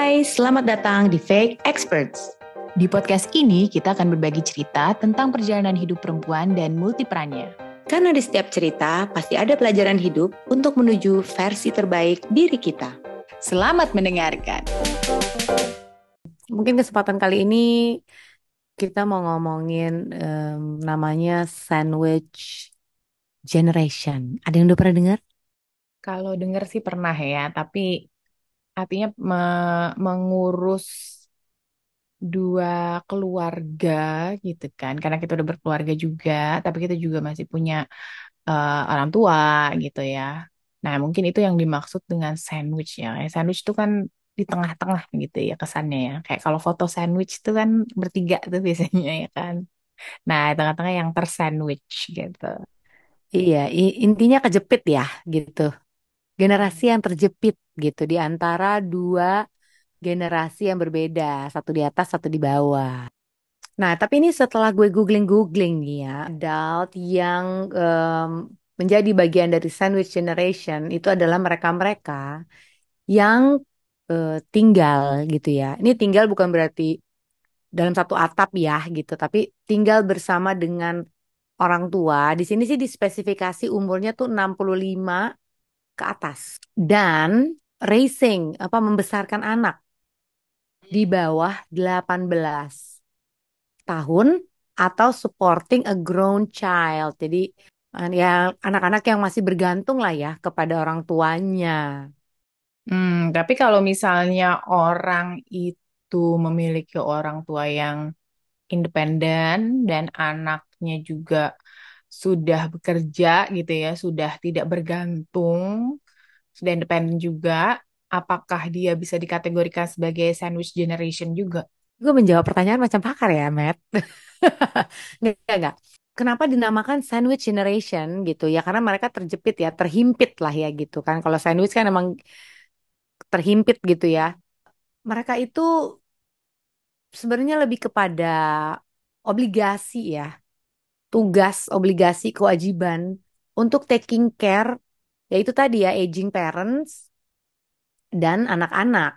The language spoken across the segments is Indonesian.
Hai, selamat datang di Fake Experts. Di podcast ini kita akan berbagi cerita tentang perjalanan hidup perempuan dan multiperannya. Karena di setiap cerita pasti ada pelajaran hidup untuk menuju versi terbaik diri kita. Selamat mendengarkan. Mungkin kesempatan kali ini kita mau ngomongin um, namanya sandwich generation. Ada yang udah pernah dengar? Kalau dengar sih pernah ya, tapi artinya me mengurus dua keluarga gitu kan. Karena kita udah berkeluarga juga tapi kita juga masih punya uh, orang tua gitu ya. Nah mungkin itu yang dimaksud dengan sandwich ya. Sandwich itu kan di tengah-tengah gitu ya kesannya ya. Kayak kalau foto sandwich itu kan bertiga tuh biasanya ya kan. Nah tengah-tengah yang tersandwich gitu. Iya intinya kejepit ya gitu generasi yang terjepit gitu di antara dua generasi yang berbeda, satu di atas, satu di bawah. Nah, tapi ini setelah gue googling-googling nih ya, adult yang um, menjadi bagian dari sandwich generation itu adalah mereka-mereka yang uh, tinggal gitu ya. Ini tinggal bukan berarti dalam satu atap ya gitu, tapi tinggal bersama dengan orang tua. Di sini sih dispesifikasi umurnya tuh 65 ke atas dan racing apa membesarkan anak di bawah 18 tahun atau supporting a grown child. Jadi ya anak-anak yang masih bergantung lah ya kepada orang tuanya. Hmm, tapi kalau misalnya orang itu memiliki orang tua yang independen dan anaknya juga sudah bekerja gitu ya, sudah tidak bergantung, sudah independen juga, apakah dia bisa dikategorikan sebagai sandwich generation juga? Gue menjawab pertanyaan macam pakar ya, Matt. Nggak, nggak. Kenapa dinamakan sandwich generation gitu ya? Karena mereka terjepit ya, terhimpit lah ya gitu kan. Kalau sandwich kan emang terhimpit gitu ya. Mereka itu sebenarnya lebih kepada obligasi ya. Tugas, obligasi, kewajiban untuk taking care yaitu tadi ya aging parents dan anak-anak.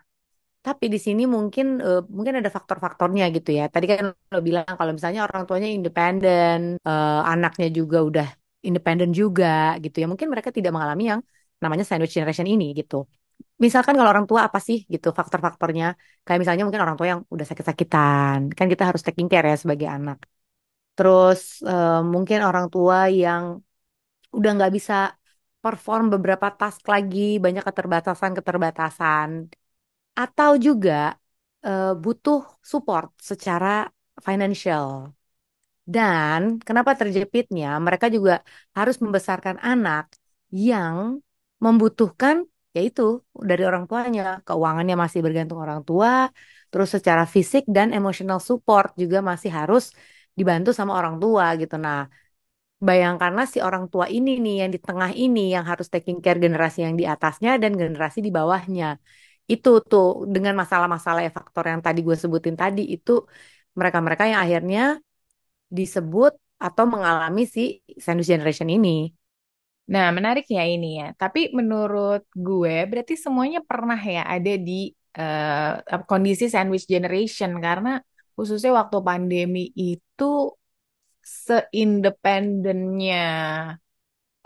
Tapi di sini mungkin uh, mungkin ada faktor-faktornya gitu ya. Tadi kan lo bilang kalau misalnya orang tuanya independen, uh, anaknya juga udah independen juga gitu ya. Mungkin mereka tidak mengalami yang namanya sandwich generation ini gitu. Misalkan kalau orang tua apa sih gitu faktor-faktornya? Kayak misalnya mungkin orang tua yang udah sakit-sakitan, kan kita harus taking care ya sebagai anak. Terus uh, mungkin orang tua yang udah nggak bisa perform beberapa task lagi, banyak keterbatasan-keterbatasan. Atau juga uh, butuh support secara financial. Dan kenapa terjepitnya? Mereka juga harus membesarkan anak yang membutuhkan yaitu dari orang tuanya. Keuangannya masih bergantung orang tua, terus secara fisik dan emotional support juga masih harus dibantu sama orang tua gitu. Nah, bayangkanlah si orang tua ini nih yang di tengah ini yang harus taking care generasi yang di atasnya dan generasi di bawahnya. Itu tuh dengan masalah-masalah faktor yang tadi gue sebutin tadi itu mereka-mereka yang akhirnya disebut atau mengalami si sandwich generation ini. Nah, menarik ya ini ya. Tapi menurut gue berarti semuanya pernah ya ada di uh, kondisi sandwich generation karena khususnya waktu pandemi itu seindependennya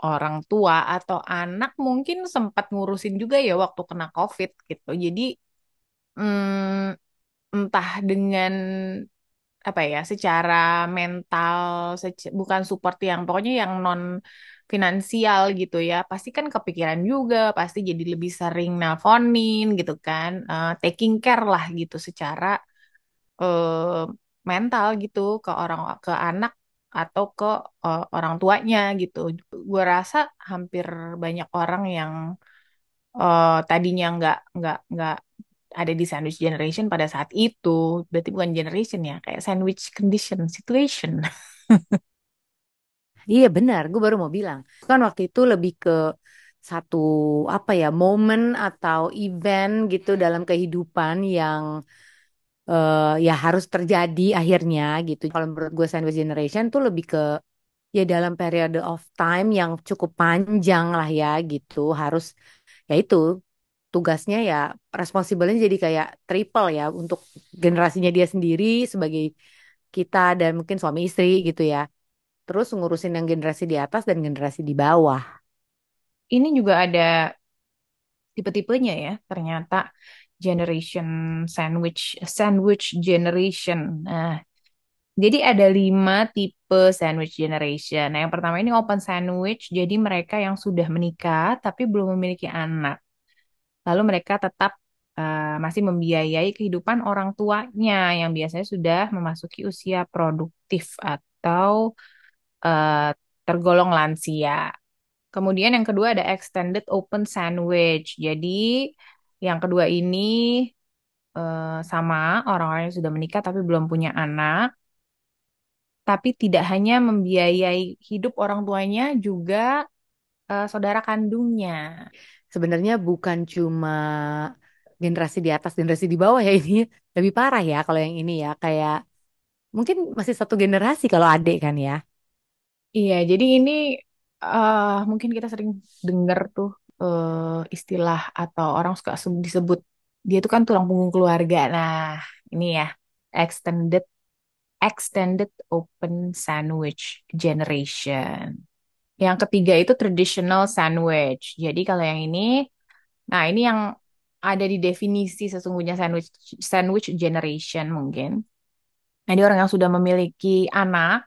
orang tua atau anak mungkin sempat ngurusin juga ya waktu kena COVID gitu. Jadi hmm, entah dengan apa ya, secara mental, sec- bukan support yang pokoknya yang non finansial gitu ya, pasti kan kepikiran juga, pasti jadi lebih sering nelponin gitu kan, uh, taking care lah gitu secara uh, mental gitu ke orang ke anak atau ke uh, orang tuanya gitu. Gue rasa hampir banyak orang yang uh, tadinya nggak nggak nggak ada di sandwich generation pada saat itu, berarti bukan generation ya, kayak sandwich condition situation. iya benar, gue baru mau bilang. Kan waktu itu lebih ke satu apa ya momen atau event gitu dalam kehidupan yang uh, ya harus terjadi akhirnya gitu. Kalau menurut gue sandwich generation tuh lebih ke ya dalam periode of time yang cukup panjang lah ya gitu harus ya itu tugasnya ya responsibilnya jadi kayak triple ya untuk generasinya dia sendiri sebagai kita dan mungkin suami istri gitu ya. Terus ngurusin yang generasi di atas dan generasi di bawah. Ini juga ada tipe-tipenya ya, ternyata generation sandwich, sandwich generation. Nah, jadi ada lima tipe sandwich generation. Nah, yang pertama ini open sandwich, jadi mereka yang sudah menikah tapi belum memiliki anak. Lalu mereka tetap uh, masih membiayai kehidupan orang tuanya yang biasanya sudah memasuki usia produktif atau uh, tergolong lansia. Kemudian yang kedua ada extended open sandwich. Jadi yang kedua ini uh, sama orang-orang yang sudah menikah tapi belum punya anak tapi tidak hanya membiayai hidup orang tuanya, juga uh, saudara kandungnya. Sebenarnya bukan cuma generasi di atas, generasi di bawah ya ini lebih parah ya kalau yang ini ya kayak mungkin masih satu generasi kalau adik kan ya. Iya, jadi ini uh, mungkin kita sering dengar tuh uh, istilah atau orang suka disebut dia itu kan tulang punggung keluarga. Nah, ini ya extended extended open sandwich generation. Yang ketiga itu traditional sandwich. Jadi kalau yang ini, nah ini yang ada di definisi sesungguhnya sandwich sandwich generation mungkin. Nah, ini orang yang sudah memiliki anak,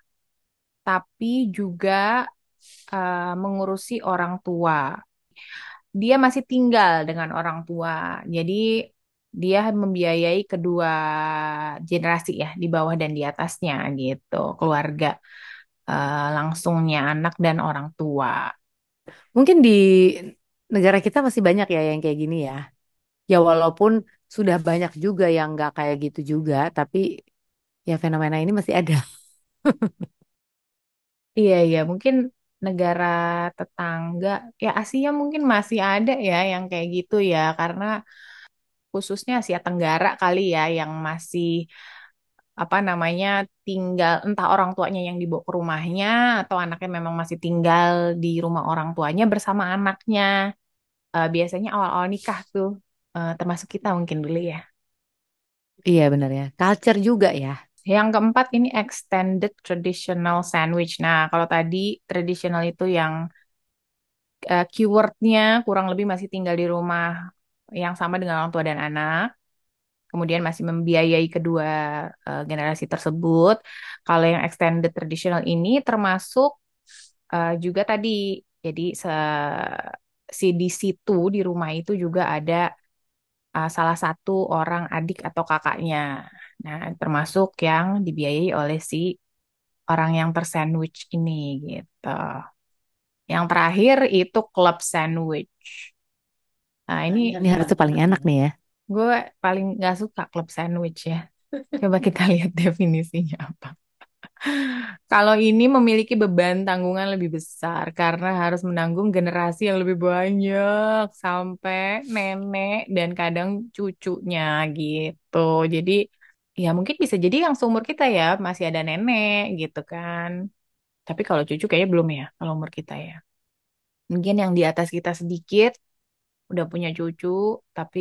tapi juga uh, mengurusi orang tua. Dia masih tinggal dengan orang tua. Jadi dia membiayai kedua generasi ya di bawah dan di atasnya gitu. Keluarga uh, langsungnya anak dan orang tua. Mungkin di negara kita masih banyak ya yang kayak gini ya. Ya walaupun sudah banyak juga yang nggak kayak gitu juga tapi ya fenomena ini masih ada. Iya iya. Mungkin negara tetangga ya Asia mungkin masih ada ya yang kayak gitu ya karena khususnya Asia Tenggara kali ya yang masih apa namanya tinggal entah orang tuanya yang dibawa ke rumahnya atau anaknya memang masih tinggal di rumah orang tuanya bersama anaknya. Uh, biasanya awal-awal nikah tuh uh, termasuk kita mungkin dulu ya. Iya benar ya. Culture juga ya. Yang keempat ini extended traditional sandwich. Nah, kalau tadi traditional itu yang uh, keywordnya kurang lebih masih tinggal di rumah yang sama dengan orang tua dan anak, kemudian masih membiayai kedua uh, generasi tersebut. Kalau yang extended traditional ini termasuk uh, juga tadi, jadi se si di situ di rumah itu juga ada uh, salah satu orang adik atau kakaknya. Nah, termasuk yang dibiayai oleh si orang yang tersandwich ini gitu. Yang terakhir itu club sandwich. Nah, ini ini harusnya paling enak nih ya. Gue paling gak suka klub sandwich ya. Coba kita lihat definisinya apa. Kalau ini memiliki beban tanggungan lebih besar karena harus menanggung generasi yang lebih banyak sampai nenek dan kadang cucunya gitu. Jadi ya mungkin bisa jadi yang seumur kita ya masih ada nenek gitu kan. Tapi kalau cucu kayaknya belum ya kalau umur kita ya. Mungkin yang di atas kita sedikit udah punya cucu tapi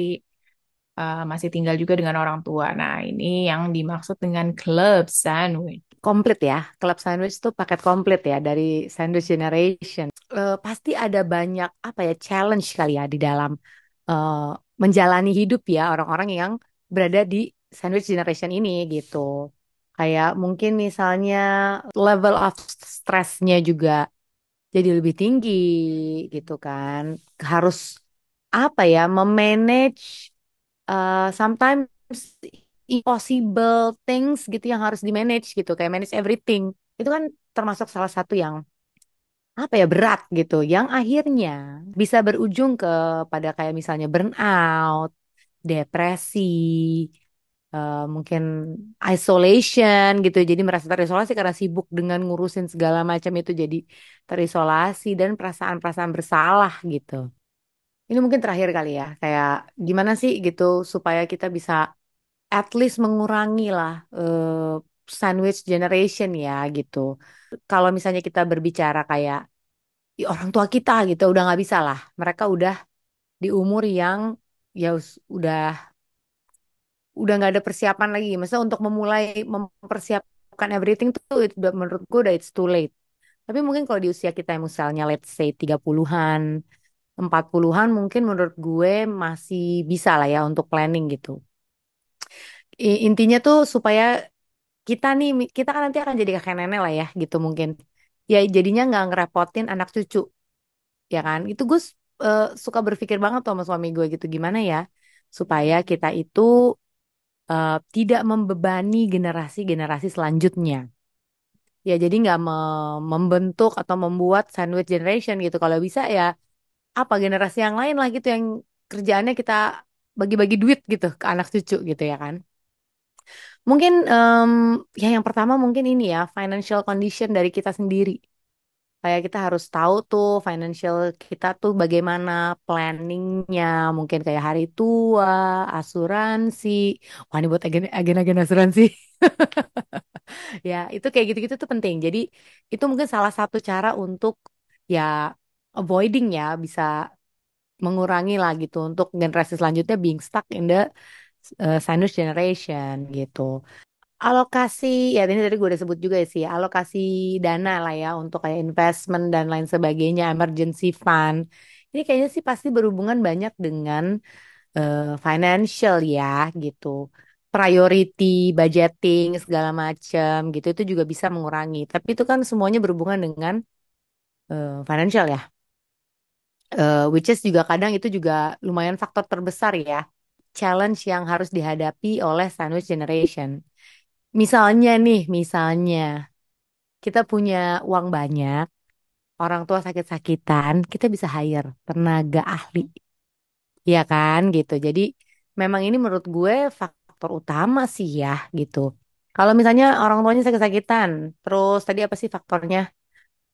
uh, masih tinggal juga dengan orang tua. Nah, ini yang dimaksud dengan club sandwich. Komplit ya, club sandwich itu paket komplit ya dari sandwich generation. Uh, pasti ada banyak apa ya challenge kali ya di dalam uh, menjalani hidup ya orang-orang yang berada di sandwich generation ini gitu. Kayak mungkin misalnya level of stressnya juga jadi lebih tinggi gitu kan. Harus apa ya memanage uh, sometimes impossible things gitu yang harus di manage gitu kayak manage everything. Itu kan termasuk salah satu yang apa ya berat gitu. Yang akhirnya bisa berujung ke pada kayak misalnya burnout depresi uh, mungkin isolation gitu. Jadi merasa terisolasi karena sibuk dengan ngurusin segala macam itu jadi terisolasi dan perasaan-perasaan bersalah gitu ini mungkin terakhir kali ya, kayak gimana sih gitu supaya kita bisa at least mengurangi lah uh, sandwich generation ya gitu. Kalau misalnya kita berbicara kayak orang tua kita gitu, udah nggak bisa lah. Mereka udah di umur yang ya udah udah nggak ada persiapan lagi. Maksudnya untuk memulai mempersiapkan everything tuh itu udah menurut gue udah it's too late. Tapi mungkin kalau di usia kita yang misalnya let's say 30-an, 40-an mungkin menurut gue masih bisa lah ya untuk planning gitu. Intinya tuh supaya kita nih, kita kan nanti akan jadi kakek nenek lah ya gitu mungkin. Ya jadinya nggak ngerepotin anak cucu, ya kan? Itu gue eh, suka berpikir banget tuh sama suami gue gitu. Gimana ya supaya kita itu eh, tidak membebani generasi-generasi selanjutnya. Ya jadi nggak me- membentuk atau membuat sandwich generation gitu. Kalau bisa ya apa generasi yang lain lah gitu yang kerjaannya kita bagi-bagi duit gitu ke anak cucu gitu ya kan. Mungkin em, ya yang pertama mungkin ini ya financial condition dari kita sendiri. Kayak kita harus tahu tuh financial kita tuh bagaimana planningnya, mungkin kayak hari tua, asuransi. Wah ini buat agen- agen-agen asuransi. Ya itu kayak gitu-gitu tuh penting. Jadi itu mungkin salah satu cara untuk ya avoiding ya bisa mengurangi lah gitu untuk generasi selanjutnya being stuck in the uh, sandwich generation gitu. Alokasi, ya ini tadi gue udah sebut juga sih, alokasi dana lah ya untuk kayak investment dan lain sebagainya, emergency fund. Ini kayaknya sih pasti berhubungan banyak dengan eh, financial ya gitu. Priority, budgeting, segala macam gitu itu juga bisa mengurangi. Tapi itu kan semuanya berhubungan dengan eh, financial ya. Eh, which is juga kadang itu juga lumayan faktor terbesar ya. Challenge yang harus dihadapi oleh sandwich generation. Misalnya nih, misalnya kita punya uang banyak, orang tua sakit-sakitan, kita bisa hire tenaga ahli, ya kan gitu. Jadi memang ini menurut gue faktor utama sih ya gitu. Kalau misalnya orang tuanya sakit-sakitan, terus tadi apa sih faktornya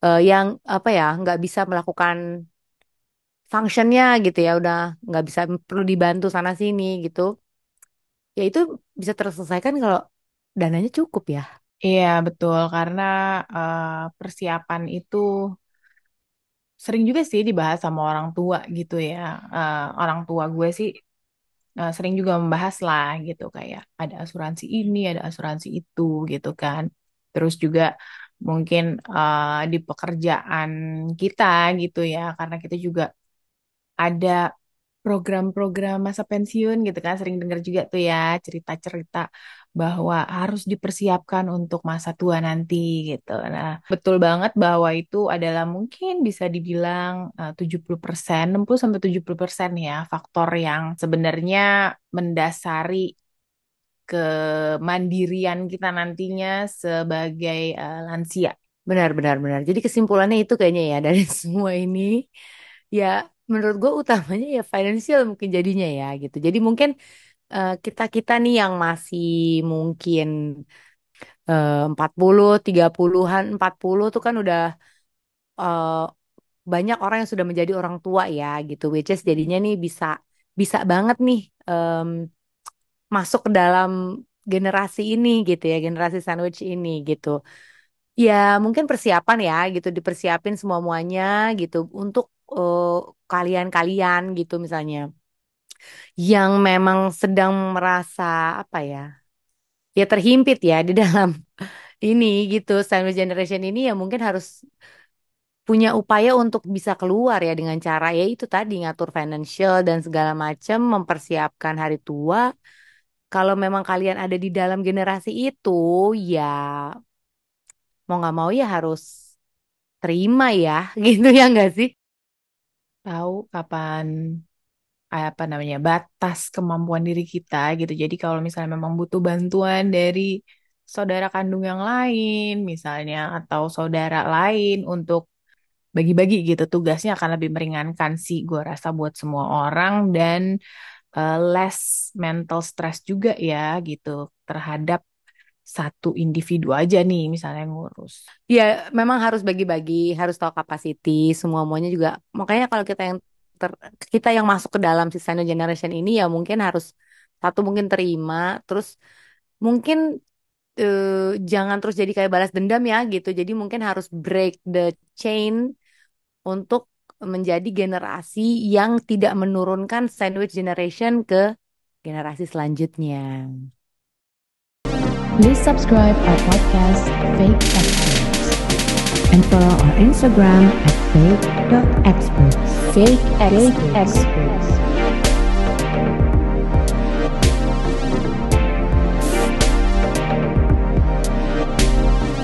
Eh, yang apa ya nggak bisa melakukan functionnya gitu ya, udah nggak bisa perlu dibantu sana sini gitu. Ya itu bisa terselesaikan kalau dananya cukup ya. Iya, betul. Karena eh, persiapan itu sering juga sih dibahas sama orang tua gitu ya. Eh, orang tua gue sih eh, sering juga membahas lah gitu kayak ada asuransi ini, ada asuransi itu gitu kan. Terus juga mungkin eh, di pekerjaan kita gitu ya, karena kita juga ada program-program masa pensiun gitu kan sering dengar juga tuh ya cerita-cerita bahwa harus dipersiapkan untuk masa tua nanti gitu. Nah, betul banget bahwa itu adalah mungkin bisa dibilang eh, 70%, 60 sampai 70% ya faktor yang sebenarnya mendasari kemandirian kita nantinya sebagai eh, lansia. Benar, benar, benar. Jadi kesimpulannya itu kayaknya ya dari semua ini ya menurut gue utamanya ya financial mungkin jadinya ya gitu. Jadi mungkin kita kita nih yang masih mungkin eh, empat puluh tiga puluhan empat puluh tuh kan udah eh, banyak orang yang sudah menjadi orang tua ya gitu. Which is jadinya nih bisa bisa banget nih em, masuk ke dalam generasi ini gitu ya, generasi sandwich ini gitu. Ya, mungkin persiapan ya gitu, dipersiapin semua-muanya gitu untuk eh, kalian-kalian gitu misalnya yang memang sedang merasa apa ya? Ya terhimpit ya di dalam ini gitu, sandwich generation ini ya mungkin harus punya upaya untuk bisa keluar ya dengan cara ya itu tadi ngatur financial dan segala macam, mempersiapkan hari tua. Kalau memang kalian ada di dalam generasi itu, ya mau nggak mau ya harus terima ya gitu ya nggak sih? Tahu kapan apa namanya batas kemampuan diri kita gitu. Jadi kalau misalnya memang butuh bantuan dari saudara kandung yang lain misalnya atau saudara lain untuk bagi-bagi gitu tugasnya akan lebih meringankan sih gue rasa buat semua orang dan eh, less mental stress juga ya gitu terhadap satu individu aja nih misalnya ngurus. Ya memang harus bagi-bagi, harus tahu kapasiti, semua-muanya juga. Makanya kalau kita yang ter- kita yang masuk ke dalam si sandwich generation ini ya mungkin harus satu mungkin terima, terus mungkin eh, jangan terus jadi kayak balas dendam ya gitu. Jadi mungkin harus break the chain untuk menjadi generasi yang tidak menurunkan sandwich generation ke generasi selanjutnya. Please subscribe our podcast Fake Experts and follow our Instagram at fake.experts. Fake experts.